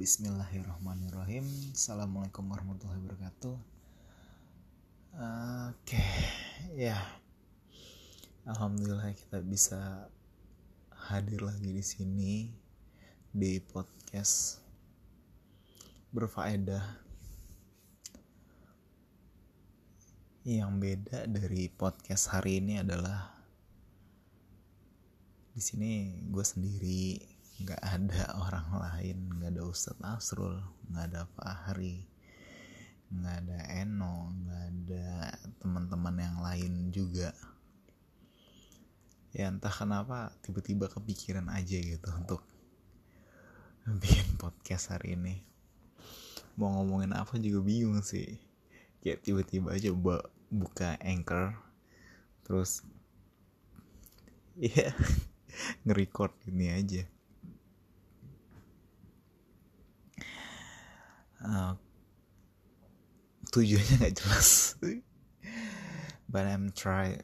Bismillahirrahmanirrahim. Assalamualaikum warahmatullahi wabarakatuh. Oke Ya. Alhamdulillah kita bisa hadir lagi di sini Di podcast Berfaedah Yang beda dari podcast hari ini adalah di sini gue sendiri nggak ada orang lain nggak ada Ustadz Asrul nggak ada Fahri nggak ada Eno nggak ada teman-teman yang lain juga. Ya entah kenapa tiba-tiba kepikiran aja gitu untuk bikin podcast hari ini. Mau ngomongin apa juga bingung sih. Kayak tiba-tiba aja buka anchor terus ya nge-record gini aja uh, tujuannya nggak jelas but I'm try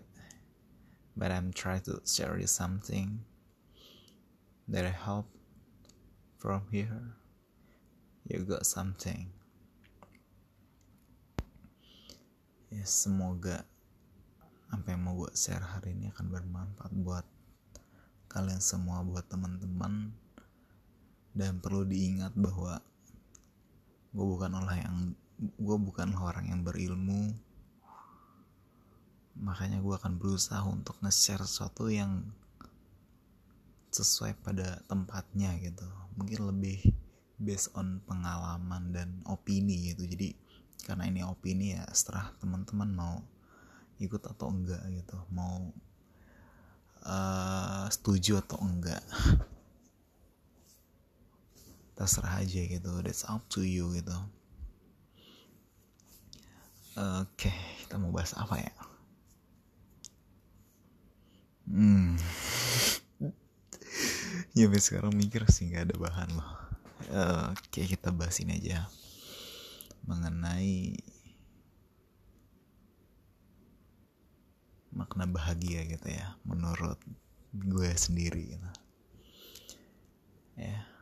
but I'm try to share you something that I hope from here you got something. Ya semoga apa yang mau gue share hari ini akan bermanfaat buat kalian semua buat teman-teman. Dan perlu diingat bahwa gue bukan orang yang gue bukan orang yang berilmu. Makanya gue akan berusaha untuk nge-share sesuatu yang sesuai pada tempatnya gitu. Mungkin lebih based on pengalaman dan opini gitu. Jadi karena ini opini ya setelah teman-teman mau ikut atau enggak gitu. Mau uh, setuju atau enggak terserah aja gitu. That's up to you gitu. Oke okay, kita mau bahas apa ya? Hmm. Ya sekarang mikir sih nggak ada bahan loh. Oke okay, kita bahas ini aja. Mengenai makna bahagia gitu ya menurut gue sendiri gitu. Ya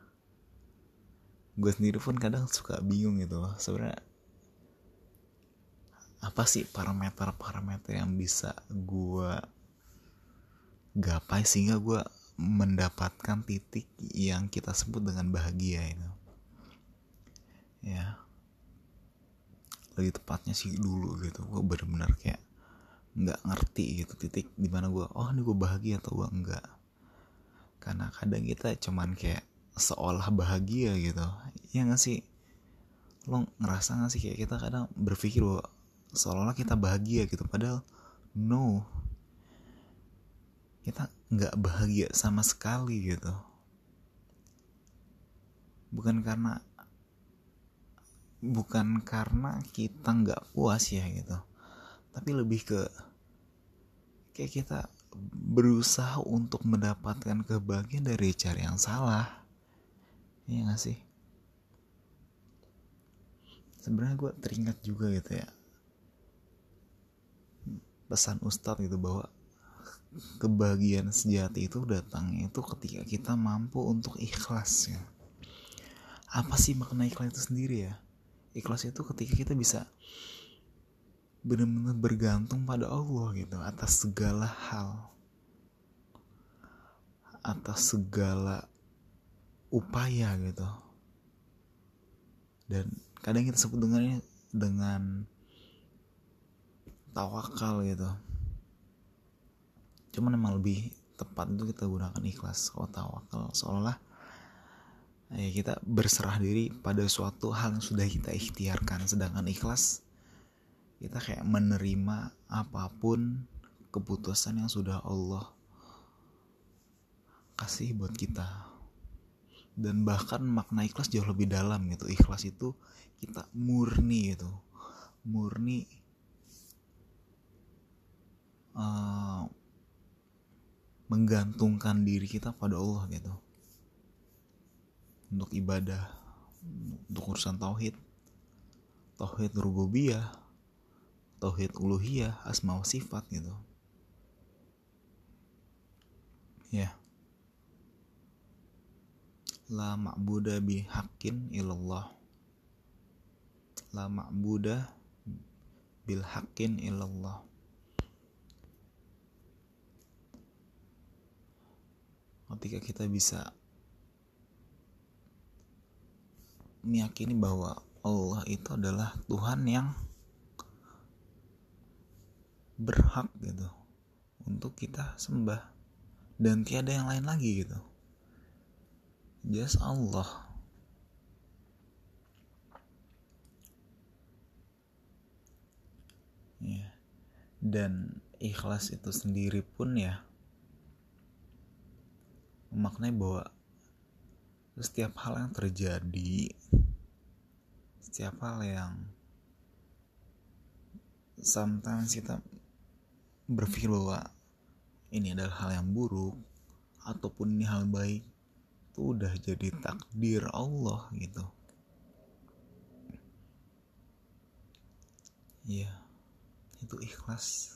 gue sendiri pun kadang suka bingung gitu loh. Sebenarnya apa sih parameter-parameter yang bisa gue gapai sehingga gue mendapatkan titik yang kita sebut dengan bahagia itu? Ya. Lebih tepatnya sih dulu gitu. Gue bener-bener kayak nggak ngerti gitu titik di mana gue oh ini gue bahagia atau gue enggak? Karena kadang kita cuman kayak seolah bahagia gitu. Ya gak sih? Lo ngerasa gak sih kayak kita kadang berpikir bahwa seolah-olah kita bahagia gitu padahal no. Kita nggak bahagia sama sekali gitu. Bukan karena bukan karena kita nggak puas ya gitu. Tapi lebih ke kayak kita berusaha untuk mendapatkan kebahagiaan dari cara yang salah Iya gak sih? Sebenarnya gue teringat juga gitu ya Pesan Ustadz gitu bahwa Kebahagiaan sejati itu datangnya itu ketika kita mampu untuk ikhlas ya Apa sih makna ikhlas itu sendiri ya? Ikhlas itu ketika kita bisa benar-benar bergantung pada Allah gitu atas segala hal atas segala upaya gitu. Dan kadang kita sebut dengannya dengan tawakal gitu. Cuman emang lebih tepat itu kita gunakan ikhlas kalau tawakal. Seolah ya kita berserah diri pada suatu hal yang sudah kita ikhtiarkan. Sedangkan ikhlas kita kayak menerima apa pun keputusan yang sudah Allah kasih buat kita dan bahkan makna ikhlas jauh lebih dalam gitu. Ikhlas itu kita murni gitu. Murni uh, menggantungkan diri kita pada Allah gitu. Untuk ibadah untuk urusan tauhid. Tauhid rububiyah tauhid uluhiyah asma wa sifat gitu. Ya. yeah la ma'budah bihaqqin illallah. La ma'budah bil haqqin illallah. Ketika kita bisa meyakini bahwa Allah itu adalah Tuhan yang berhak gitu untuk kita sembah dan tiada yang lain lagi gitu just Allah. Ya. Dan ikhlas itu sendiri pun ya memaknai bahwa setiap hal yang terjadi setiap hal yang sometimes kita berpikir bahwa ini adalah hal yang buruk ataupun ini hal baik itu udah jadi takdir Allah gitu. Ya itu ikhlas.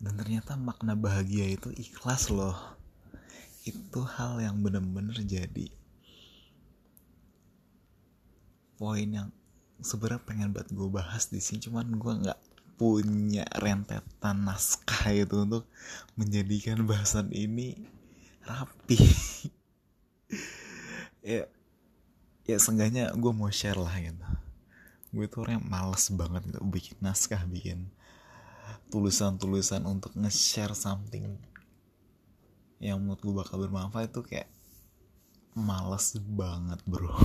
Dan ternyata makna bahagia itu ikhlas loh. Itu hal yang bener-bener jadi poin yang sebenarnya pengen buat gue bahas di sini cuman gue nggak punya rentetan naskah itu untuk menjadikan bahasan ini rapi ya ya seenggaknya gue mau share lah gitu. Gue tuh orang yang males banget gitu bikin naskah bikin tulisan-tulisan untuk nge-share something yang menurut gue bakal bermanfaat itu kayak males banget bro.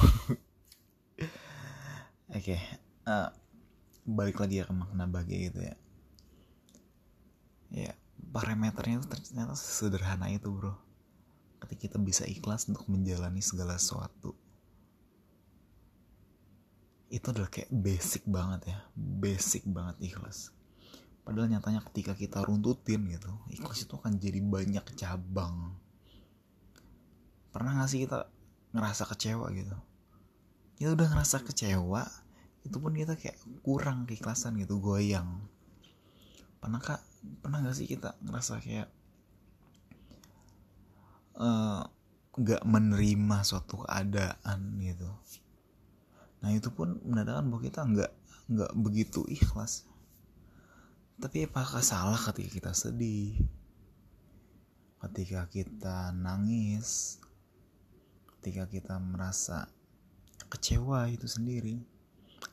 Oke okay. uh, balik lagi ya ke makna bahagia gitu ya. Ya parameternya itu ternyata sederhana itu bro ketika kita bisa ikhlas untuk menjalani segala sesuatu itu adalah kayak basic banget ya basic banget ikhlas Padahal nyatanya ketika kita runtutin gitu, ikhlas itu akan jadi banyak cabang. Pernah gak sih kita ngerasa kecewa gitu? Kita udah ngerasa kecewa, itu pun kita kayak kurang keikhlasan gitu, goyang. Pernah kak, pernah gak sih kita ngerasa kayak uh, gak menerima suatu keadaan gitu? Nah itu pun menandakan bahwa kita nggak nggak begitu ikhlas tapi apakah salah ketika kita sedih? Ketika kita nangis? Ketika kita merasa kecewa itu sendiri?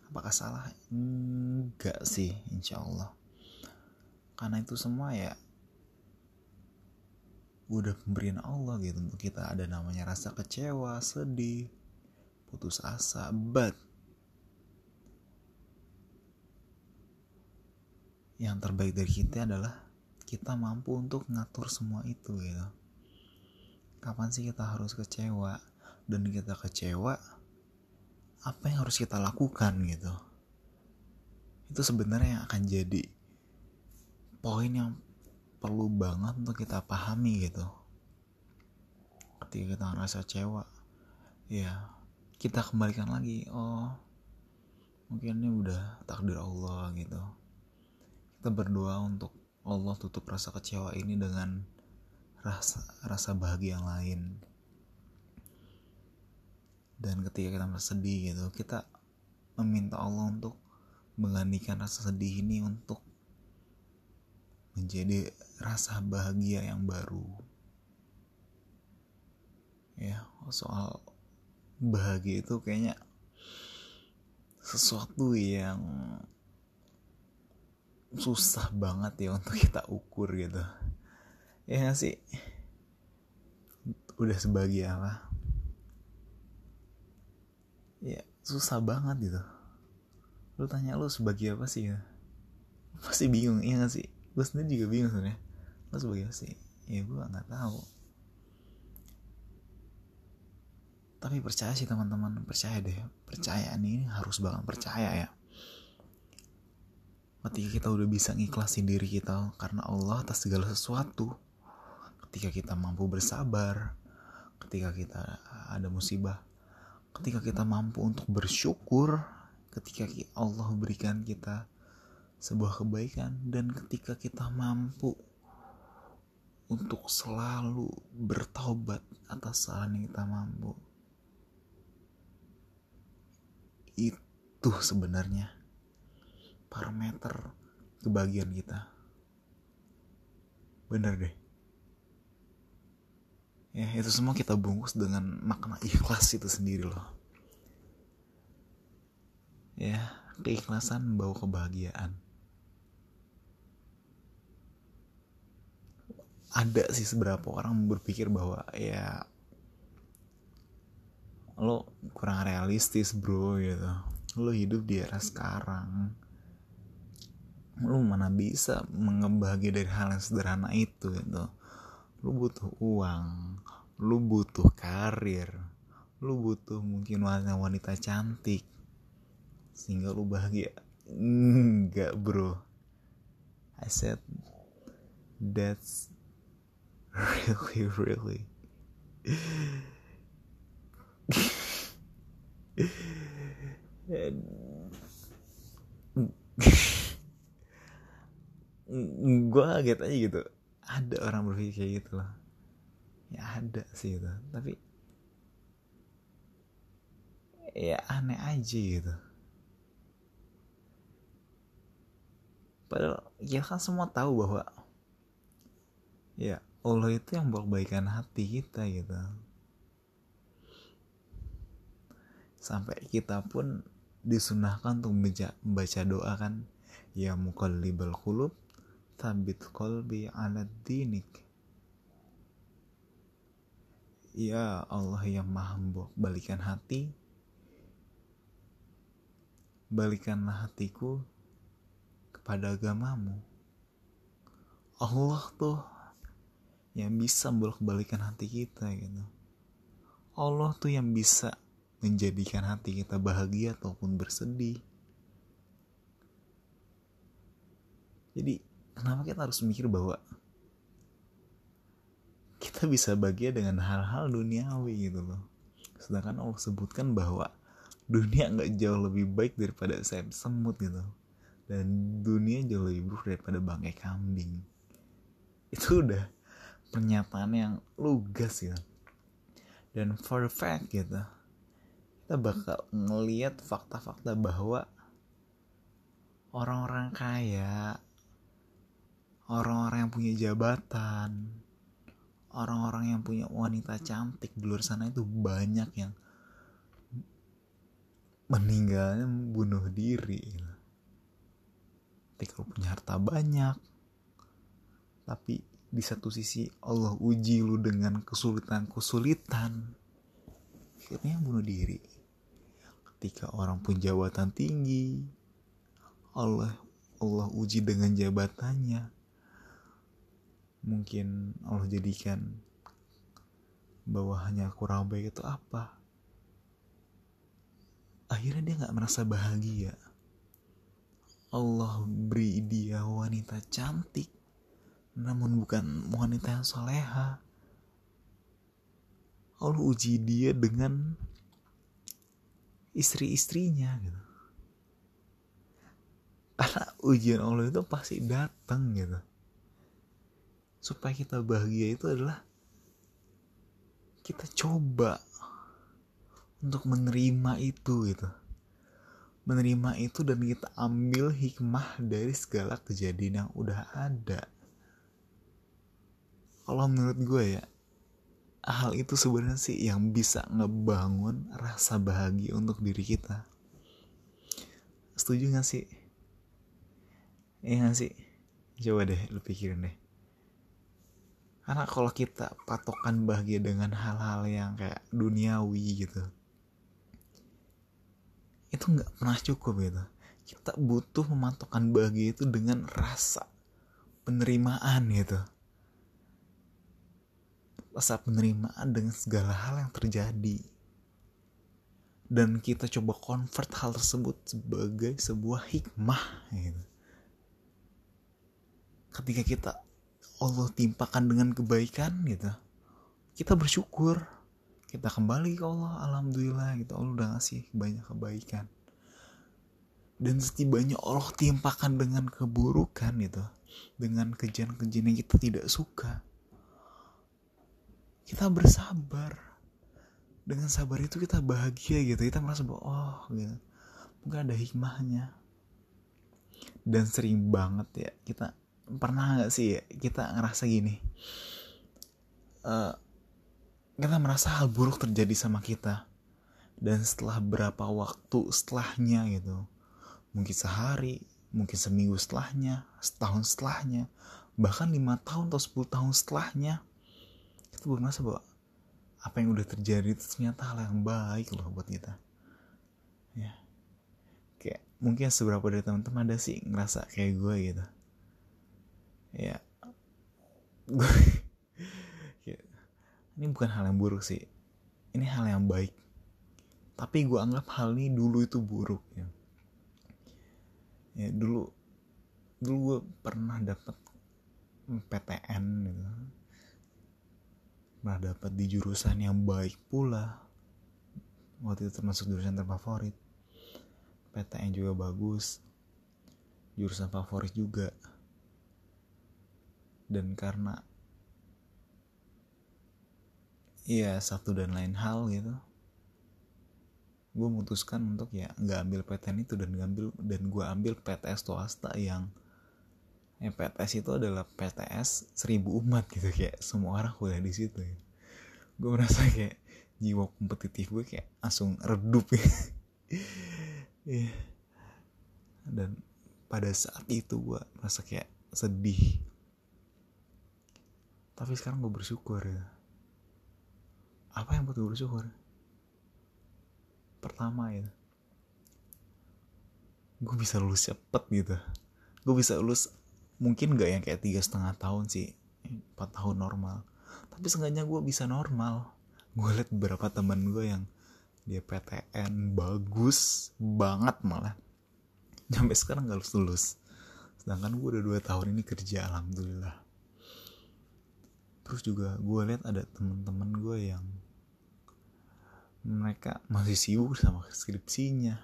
Apakah salah? Enggak sih, insya Allah. Karena itu semua ya udah pemberian Allah gitu untuk kita. Ada namanya rasa kecewa, sedih, putus asa, but yang terbaik dari kita adalah kita mampu untuk ngatur semua itu gitu. Kapan sih kita harus kecewa? Dan kita kecewa apa yang harus kita lakukan gitu. Itu sebenarnya yang akan jadi poin yang perlu banget untuk kita pahami gitu. Ketika kita ngerasa kecewa ya kita kembalikan lagi oh mungkin ini udah takdir Allah gitu. Kita berdoa untuk Allah tutup rasa kecewa ini dengan rasa rasa bahagia yang lain. Dan ketika kita merasa sedih gitu kita meminta Allah untuk menggantikan rasa sedih ini untuk menjadi rasa bahagia yang baru. Ya soal bahagia itu kayaknya sesuatu yang susah banget ya untuk kita ukur gitu. Ya gak sih? Udah sebagai apa? Ya susah banget gitu. Lu tanya lu sebagai apa sih? Ya pasti bingung ya gak sih? Gue sendiri juga bingung sebenarnya lu sebagai apa sih ya gue nggak tahu. Tapi percaya sih teman-teman percaya deh. Percayaan ini harus banget percaya ya. Ketika kita udah bisa ngiklasin diri kita karena Allah atas segala sesuatu ketika kita mampu bersabar ketika kita ada musibah ketika kita mampu untuk bersyukur ketika Allah berikan kita sebuah kebaikan dan ketika kita mampu untuk selalu bertobat atas kesalahan yang kita mampu. Itu sebenarnya parameter kebahagiaan kita. Bener deh. Ya itu semua kita bungkus dengan makna ikhlas itu sendiri loh. Ya keikhlasan membawa kebahagiaan ada sih seberapa orang berpikir bahwa ya lo kurang realistis bro gitu. Lo hidup di era sekarang. Lu mana bisa mengebagi dari hal yang sederhana itu gitu. Lu butuh uang lu butuh karir lu butuh mungkin wanita wanita cantik sehingga lu bahagia. Enggak bro. I said that's really really. Gue kaget aja gitu. Ada orang berpikir kayak gitu loh ya ada sih itu tapi ya aneh aja gitu. Padahal kita kan semua tahu bahwa ya Allah itu yang kebaikan hati kita gitu. Sampai kita pun disunahkan untuk membaca, membaca doa kan ya mukallibal qulub Tabit kolbi ala dinik. Ya Allah yang maha balikan hati Balikanlah hatiku kepada agamamu. Allah tuh yang bisa bolak balikan hati kita gitu. Allah tuh yang bisa menjadikan hati kita bahagia ataupun bersedih. Jadi kenapa kita harus mikir bahwa kita bisa bahagia dengan hal-hal duniawi gitu loh. Sedangkan Allah sebutkan bahwa dunia nggak jauh lebih baik daripada sayap semut gitu. Dan dunia jauh lebih buruk daripada bangkai kambing. Itu udah pernyataan yang lugas ya dan for the fact gitu kita bakal ngeliat fakta-fakta bahwa orang-orang kaya orang-orang yang punya jabatan orang-orang yang punya wanita cantik di luar sana itu banyak yang meninggalnya bunuh diri ketika lu punya harta banyak tapi di satu sisi Allah uji lu dengan kesulitan-kesulitan. Akhirnya bunuh diri. Ketika orang pun jabatan tinggi Allah Allah uji dengan jabatannya. Mungkin Allah jadikan bawahannya kurang baik itu apa? Akhirnya dia nggak merasa bahagia. Allah beri dia wanita cantik namun bukan wanita yang soleha. Allah uji dia dengan istri-istrinya gitu. Karena ujian Allah itu pasti datang gitu. Supaya kita bahagia itu adalah kita coba untuk menerima itu gitu. Menerima itu dan kita ambil hikmah dari segala kejadian yang udah ada kalau menurut gue ya hal itu sebenarnya sih yang bisa ngebangun rasa bahagia untuk diri kita. Setuju gak sih? Iya gak sih? Coba deh lu pikirin deh. Karena kalau kita patokan bahagia dengan hal-hal yang kayak duniawi gitu itu nggak pernah cukup gitu. Kita butuh mematokkan bahagia itu dengan rasa penerimaan gitu rasa penerimaan dengan segala hal yang terjadi. Dan kita coba convert hal tersebut sebagai sebuah hikmah gitu. Ketika kita Allah timpakan dengan kebaikan gitu kita bersyukur. Kita kembali ke Allah alhamdulillah gitu. Allah udah ngasih banyak kebaikan. Dan setibanya Allah timpakan dengan keburukan gitu. Dengan kejadian-kejadian yang kita tidak suka kita bersabar. Dengan sabar itu kita bahagia gitu. Kita merasa bahwa oh gitu. Mungkin ada hikmahnya. Dan sering banget ya kita pernah nggak sih ya kita ngerasa gini? Uh, kita merasa hal buruk terjadi sama kita. Dan setelah berapa waktu setelahnya gitu mungkin sehari mungkin seminggu setelahnya setahun setelahnya bahkan lima tahun atau sepuluh tahun setelahnya kita baru merasa bahwa apa yang udah terjadi itu ternyata hal yang baik loh buat kita. Ya. Kayak mungkin seberapa dari teman-teman ada sih ngerasa kayak gue gitu. Ya. Gue ini bukan hal yang buruk sih. Ini hal yang baik. Tapi gue anggap hal ini dulu itu buruk ya. Ya dulu dulu gue pernah dapat PTN gitu pernah dapat di jurusan yang baik pula. Waktu itu termasuk jurusan terfavorit. PTN juga bagus. Jurusan favorit juga. Dan karena iya satu dan lain hal gitu. Gue memutuskan untuk ya nggak ambil PTN itu dan ngambil dan gue ambil PTS swasta yang ya PTS itu adalah PTS seribu umat gitu kayak semua orang kuliah di situ ya. gue merasa kayak jiwa kompetitif gue kayak langsung redup ya. yeah. dan pada saat itu gue merasa kayak sedih tapi sekarang gue bersyukur ya apa yang buat gue bersyukur pertama ya gue bisa lulus cepet gitu gue bisa lulus mungkin gak yang kayak tiga setengah tahun sih empat tahun normal. Tapi seenggaknya gue bisa normal. Gue liat beberapa teman gue yang dia PTN bagus banget malah. Sampai sekarang gak lulus lulus. Sedangkan gue udah dua tahun ini kerja alhamdulillah. Terus juga gue lihat ada temen-temen gue yang mereka masih sibuk sama skripsinya.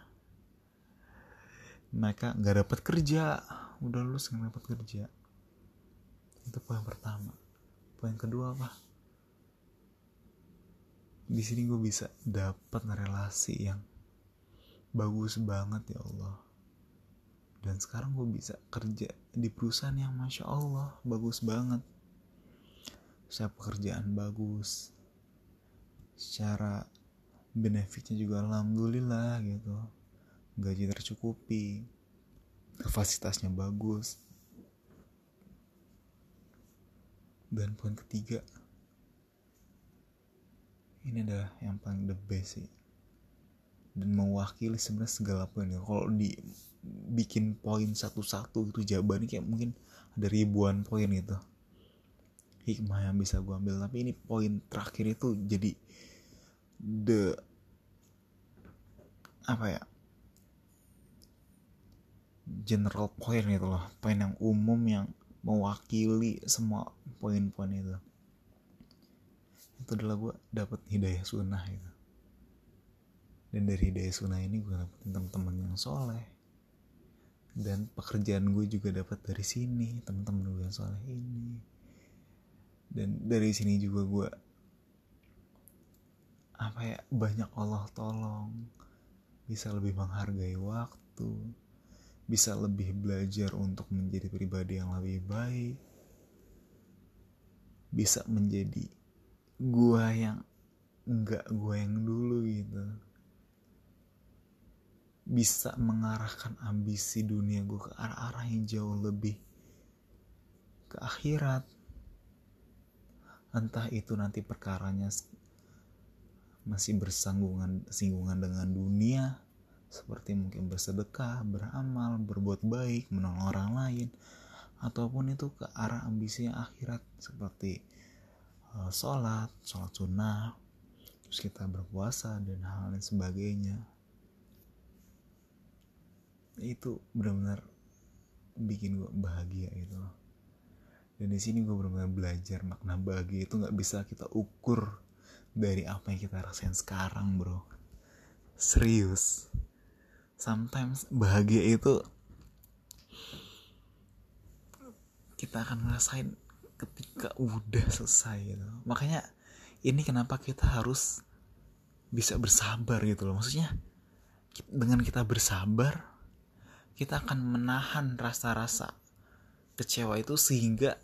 Mereka nggak dapat kerja udah lulus nggak dapat kerja? Itu poin pertama. Poin kedua apa? Di sini gue bisa dapat relasi yang bagus banget ya Allah. Dan sekarang gue bisa kerja di perusahaan yang masya Allah bagus banget. Saya pekerjaan bagus. Secara benefitnya juga alhamdulillah gitu. Gaji tercukupi kapasitasnya bagus. Dan poin ketiga ini adalah yang paling the best sih. Dan mewakili sebenarnya segala poin ya. Kalau dibikin poin satu-satu itu jawabannya kayak mungkin ada ribuan poin gitu. Hikmah yang bisa gue ambil. Tapi ini poin terakhir itu jadi the apa ya general point gitu loh. Poin yang umum yang mewakili semua poin-poin itu. Itu adalah gue dapet hidayah sunnah gitu. Dan dari hidayah sunnah ini gue dapetin teman-teman yang soleh. Dan pekerjaan gue juga dapat dari sini teman-teman gue yang soleh ini. Dan dari sini juga gue apa ya banyak Allah tolong. Bisa lebih menghargai waktu bisa lebih belajar untuk menjadi pribadi yang lebih baik bisa menjadi gue yang enggak gue yang dulu gitu. Bisa mengarahkan ambisi dunia gue ke arah-arah yang jauh lebih ke akhirat. Entah itu nanti perkaranya masih bersanggungan singgungan dengan dunia seperti mungkin bersedekah, beramal, berbuat baik, menolong orang lain. Ataupun itu ke arah ambisi akhirat seperti uh, sholat, sholat sunnah, terus kita berpuasa dan hal lain sebagainya. Itu benar-benar bikin gue bahagia loh. Dan di sini gue benar-benar belajar makna bahagia itu nggak bisa kita ukur dari apa yang kita rasain sekarang bro. Serius sometimes bahagia itu kita akan ngerasain ketika udah selesai gitu. Makanya ini kenapa kita harus bisa bersabar gitu loh. Maksudnya dengan kita bersabar kita akan menahan rasa-rasa kecewa itu sehingga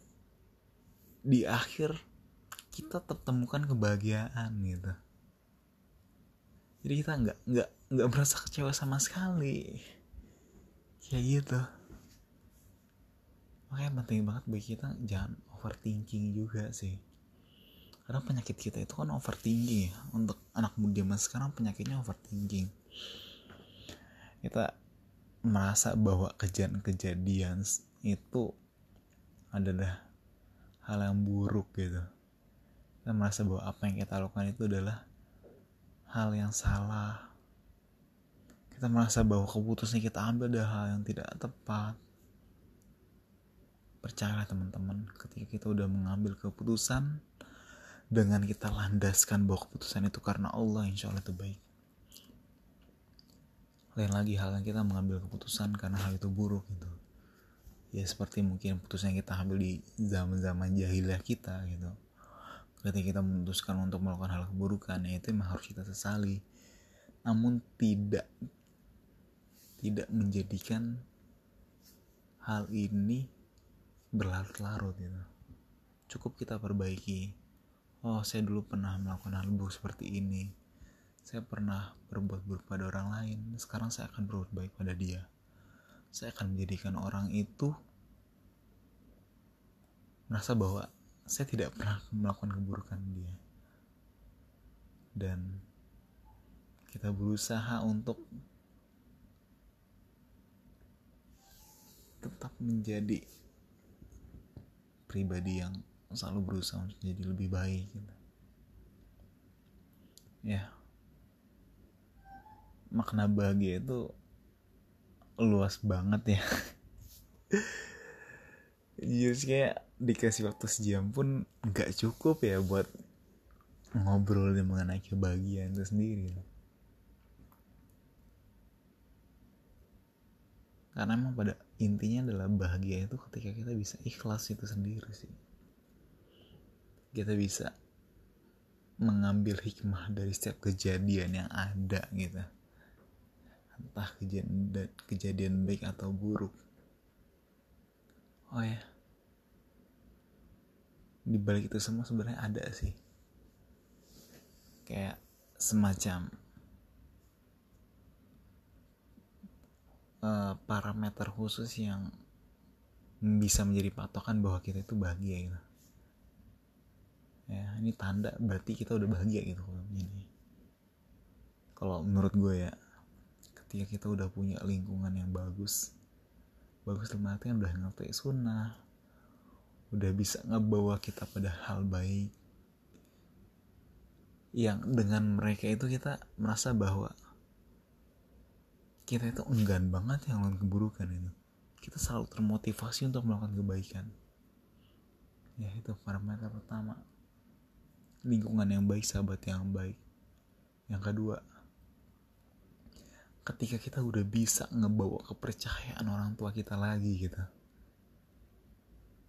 di akhir kita temukan kebahagiaan gitu. Jadi kita nggak nggak nggak merasa kecewa sama sekali. Kayak gitu. Makanya penting banget bagi kita jangan overthinking juga sih. Karena penyakit kita itu kan overthinking ya. Untuk anak muda mas sekarang penyakitnya overthinking. Kita merasa bahwa kejadian-kejadian itu adalah hal yang buruk gitu. Kita merasa bahwa apa yang kita lakukan itu adalah hal yang salah kita merasa bahwa keputusan yang kita ambil adalah hal yang tidak tepat. Percayalah teman-teman ketika kita udah mengambil keputusan dengan kita landaskan bahwa keputusan itu karena Allah insya Allah itu baik. Lain lagi halnya kita mengambil keputusan karena hal itu buruk gitu. Ya seperti mungkin keputusan yang kita ambil di zaman-zaman jahiliyah kita gitu. Ketika kita memutuskan untuk melakukan hal keburukan ya itu memang harus kita sesali. Namun tidak tidak menjadikan hal ini berlarut-larut gitu cukup kita perbaiki oh saya dulu pernah melakukan hal buruk seperti ini saya pernah berbuat buruk pada orang lain, sekarang saya akan berbuat baik pada dia. Saya akan menjadikan orang itu merasa bahwa saya tidak pernah melakukan keburukan dia. Dan kita berusaha untuk tetap menjadi pribadi yang selalu berusaha untuk jadi lebih baik gitu. Ya, makna bahagia itu luas banget ya. Sih kayak dikasih waktu sejam pun nggak cukup ya buat ngobrol mengenai kebahagiaan itu sendiri. Karena emang pada intinya adalah bahagia itu ketika kita bisa ikhlas itu sendiri sih. Kita bisa mengambil hikmah dari setiap kejadian yang ada gitu. Entah kejadian kejadian baik atau buruk. Oh ya. Di balik itu semua sebenarnya ada sih. Kayak semacam uh, parameter khusus yang bisa menjadi patokan bahwa kita itu bahagia gitu. Ya ini tanda berarti kita udah bahagia gitu kalau ini kalau menurut gue ya ketika kita udah punya lingkungan yang bagus bagus dalam artian udah ngerti sunnah udah bisa ngebawa kita pada hal baik yang dengan mereka itu kita merasa bahwa kita itu enggan banget yang melakukan keburukan itu. Kita selalu termotivasi untuk melakukan kebaikan. Ya itu parameter pertama. Lingkungan yang baik sahabat yang baik. Yang kedua ketika kita udah bisa ngebawa kepercayaan orang tua kita lagi gitu.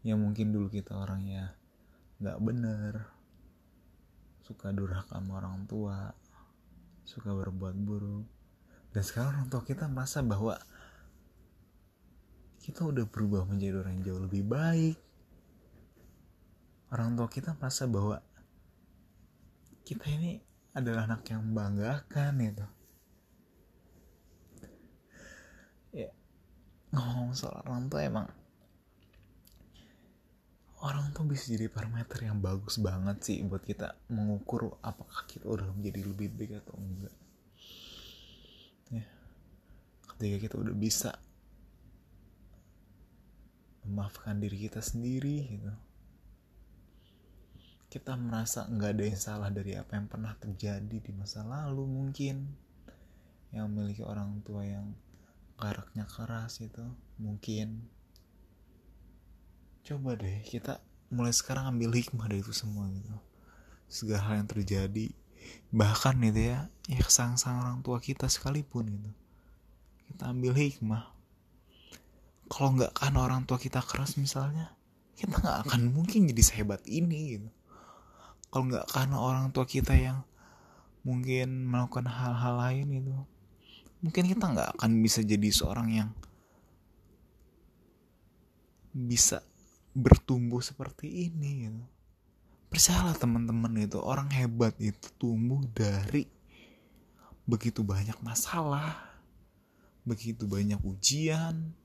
Yang mungkin dulu kita orangnya nggak bener suka durhaka sama orang tua suka berbuat buruk dan sekarang orang tua kita merasa bahwa kita udah berubah menjadi orang yang jauh lebih baik. Orang tua kita merasa bahwa kita ini adalah anak yang membanggakan gitu. Ngomong soal orang tua emang orang tuh bisa jadi parameter yang bagus banget sih buat kita mengukur apakah kita udah menjadi lebih baik atau enggak. ya ketika kita udah bisa memaafkan diri kita sendiri gitu. Kita merasa nggak ada yang salah dari apa yang pernah terjadi di masa lalu mungkin. Yang memiliki orang tua yang karaknya keras itu mungkin. Coba deh kita mulai sekarang ambil hikmah dari itu semua gitu. Segala hal yang terjadi bahkan itu ya ya sang-sang orang tua kita sekalipun gitu kita ambil hikmah. Kalau nggak kan orang tua kita keras misalnya kita nggak akan mungkin jadi sehebat ini gitu. Kalau nggak karena orang tua kita yang mungkin melakukan hal-hal lain itu mungkin kita nggak akan bisa jadi seorang yang bisa bertumbuh seperti ini gitu. Percayalah teman-teman itu orang hebat itu tumbuh dari begitu banyak masalah, begitu banyak ujian.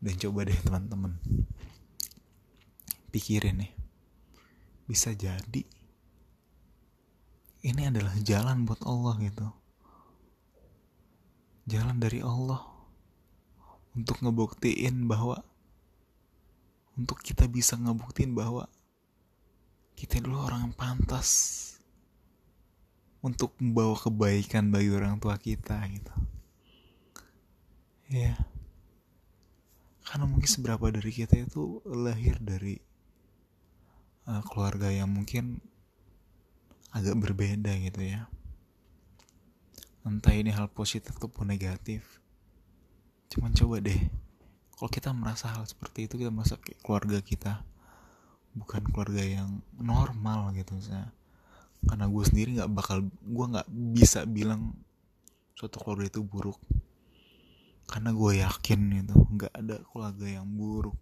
Dan coba deh teman-teman pikirin nih. Bisa jadi ini adalah jalan buat Allah gitu. Jalan dari Allah untuk ngebuktiin bahwa untuk kita bisa ngebuktiin bahwa kita dulu orang yang pantas untuk membawa kebaikan bagi orang tua kita gitu. Ya karena mungkin seberapa dari kita itu lahir dari uh, keluarga yang mungkin agak berbeda gitu ya. Entah ini hal positif ataupun negatif. Cuman coba deh kalau kita merasa hal seperti itu kita merasa keluarga kita bukan keluarga yang normal gitu misalnya karena gue sendiri nggak bakal gue nggak bisa bilang suatu keluarga itu buruk. Karena gue yakin itu nggak ada keluarga yang buruk.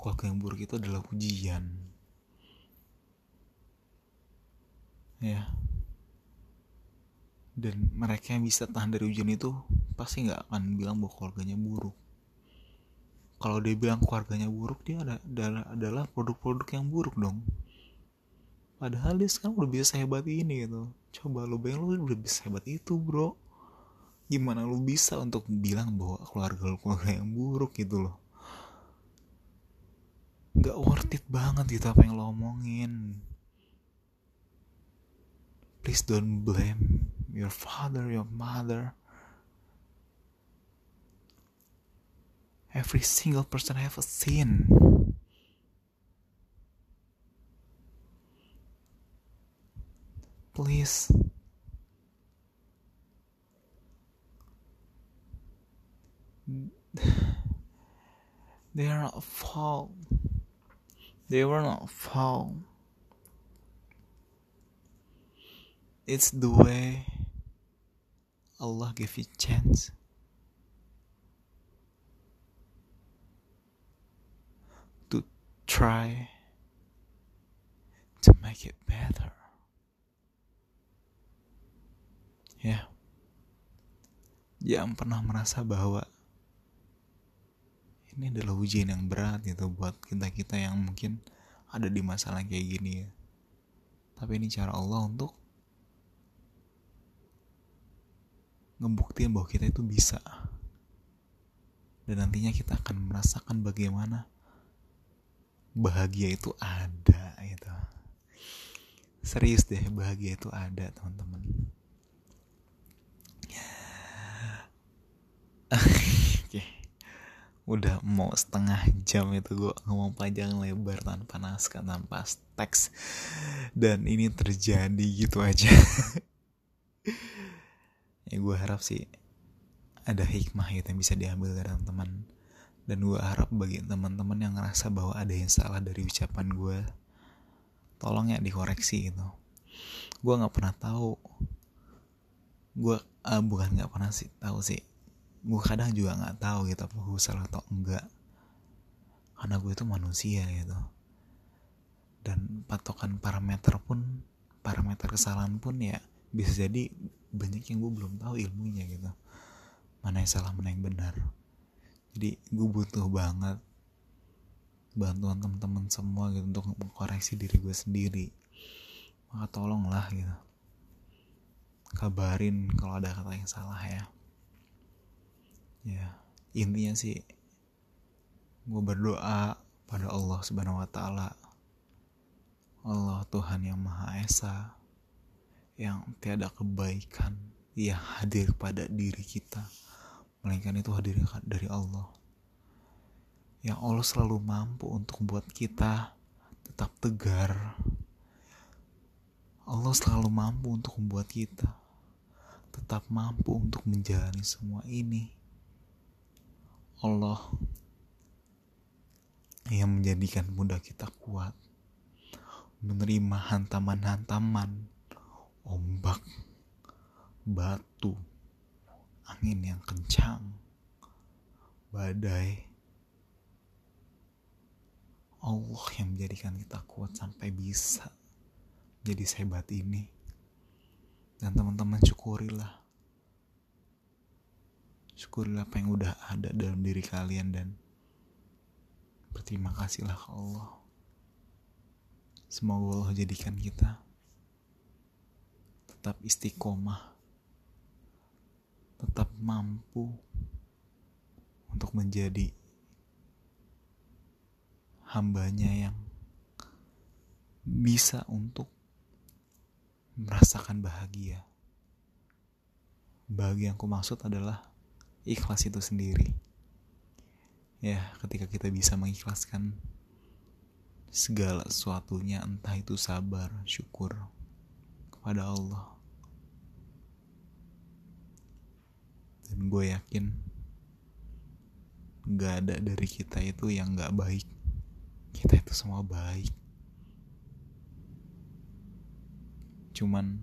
Keluarga yang buruk itu adalah ujian. Ya. Dan mereka yang bisa tahan dari ujian itu pasti nggak akan bilang bahwa keluarganya buruk kalau dia bilang keluarganya buruk dia ada, adalah adalah produk-produk yang buruk dong. Padahal dia sekarang udah bisa sehebat ini gitu. Coba lu bayang lu udah bisa hebat itu bro. Gimana lu bisa untuk bilang bahwa keluarga lu keluarga yang buruk gitu loh? Nggak worth it banget gitu apa yang lo omongin. Please don't blame your father, your mother. Every single person have a sin. Please. They are not foul. They were not foul. It's the way Allah give you chance try to make it better. Ya, jangan pernah merasa bahwa ini adalah ujian yang berat gitu buat kita kita yang mungkin ada di masalah kayak gini ya. Tapi ini cara Allah untuk ngebuktiin bahwa kita itu bisa dan nantinya kita akan merasakan bagaimana bahagia itu ada gitu. Serius deh bahagia itu ada teman-teman. Oke. Udah mau setengah jam itu gue ngomong panjang lebar tanpa naskah tanpa teks. Dan ini terjadi gitu aja. Ya gue harap sih ada hikmah gitu yang bisa diambil dari teman-teman dan gue harap bagi teman-teman yang ngerasa bahwa ada yang salah dari ucapan gue tolong ya dikoreksi gitu. Gue nggak pernah tahu. Gue uh, bukan nggak pernah sih tahu sih. Gue kadang juga nggak tahu gitu apa gue salah atau enggak. Karena gue itu manusia gitu. Dan patokan parameter pun parameter kesalahan pun ya bisa jadi banyak yang gue belum tahu ilmunya gitu. Mana yang salah mana yang benar jadi gue butuh banget bantuan teman-teman semua gitu untuk mengkoreksi diri gue sendiri. Maka tolonglah gitu. Kabarin kalau ada kata yang salah ya. Ya intinya sih gue berdoa pada Allah subhanahu wa taala. Allah Tuhan yang Maha Esa yang tiada kebaikan yang hadir pada diri kita melainkan itu hadir dari Allah. Yang Allah selalu mampu untuk membuat kita tetap tegar. Allah selalu mampu untuk membuat kita tetap mampu untuk menjalani semua ini. Allah yang menjadikan muda kita kuat menerima hantaman-hantaman ombak batu angin yang kencang badai. Allah yang menjadikan kita kuat sampai bisa jadi sehebat ini. Dan teman-teman syukurilah. Syukurilah apa yang udah ada dalam diri kalian dan berterima kasihlah ke Allah. Semoga Allah jadikan kita tetap istiqomah tetap mampu untuk menjadi hambanya yang bisa untuk merasakan bahagia. Bahagia yang ku maksud adalah ikhlas itu sendiri. Ya, ketika kita bisa mengikhlaskan segala sesuatunya, entah itu sabar, syukur kepada Allah. Dan gue yakin gak ada dari kita itu yang gak baik. Kita itu semua baik. Cuman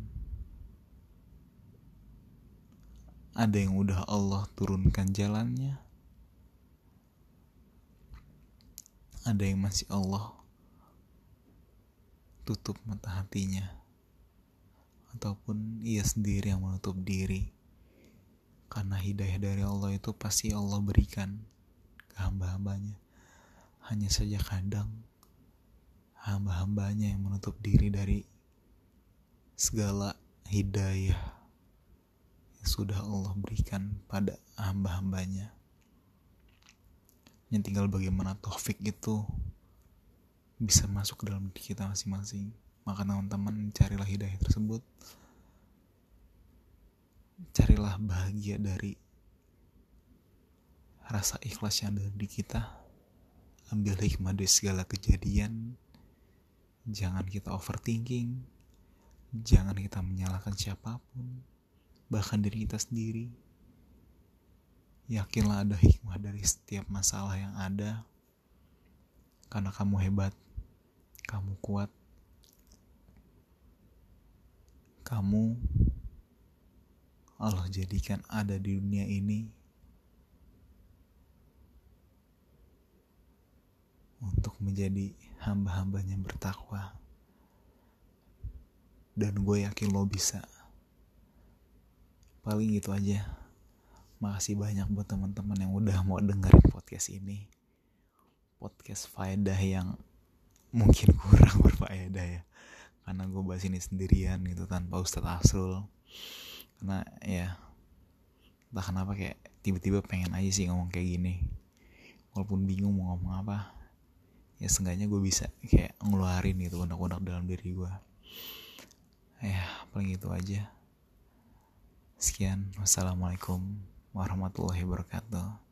ada yang udah Allah turunkan jalannya ada yang masih Allah tutup mata hatinya ataupun ia sendiri yang menutup diri karena hidayah dari Allah itu pasti Allah berikan ke hamba-hambanya. Hanya saja kadang hamba-hambanya yang menutup diri dari segala hidayah sudah Allah berikan pada hamba-hambanya. Yang tinggal bagaimana taufik itu bisa masuk ke dalam diri kita masing-masing. Maka teman-teman carilah hidayah tersebut carilah bahagia dari rasa ikhlas yang ada di kita. Ambil hikmah dari segala kejadian. Jangan kita overthinking. Jangan kita menyalahkan siapa pun. Bahkan diri kita sendiri. Yakinlah ada hikmah dari setiap masalah yang ada, karena kamu hebat, kamu kuat, kamu Allah jadikan ada di dunia ini untuk menjadi hamba-hambanya bertakwa. Dan gue yakin lo bisa. Paling gitu aja. Makasih banyak buat teman-teman yang udah mau dengerin podcast ini. Podcast faedah yang mungkin kurang berfaedah ya. Karena gue bahas ini sendirian gitu tanpa Ustadz Asrul karena ya entah kenapa kayak tiba-tiba pengen aja sih ngomong kayak gini. Walaupun bingung mau ngomong apa ya seenggaknya gue bisa kayak ngeluarin gitu unek-unek dalam diri gue ya paling itu aja. Sekian, wassalamualaikum warahmatullahi wabarakatuh.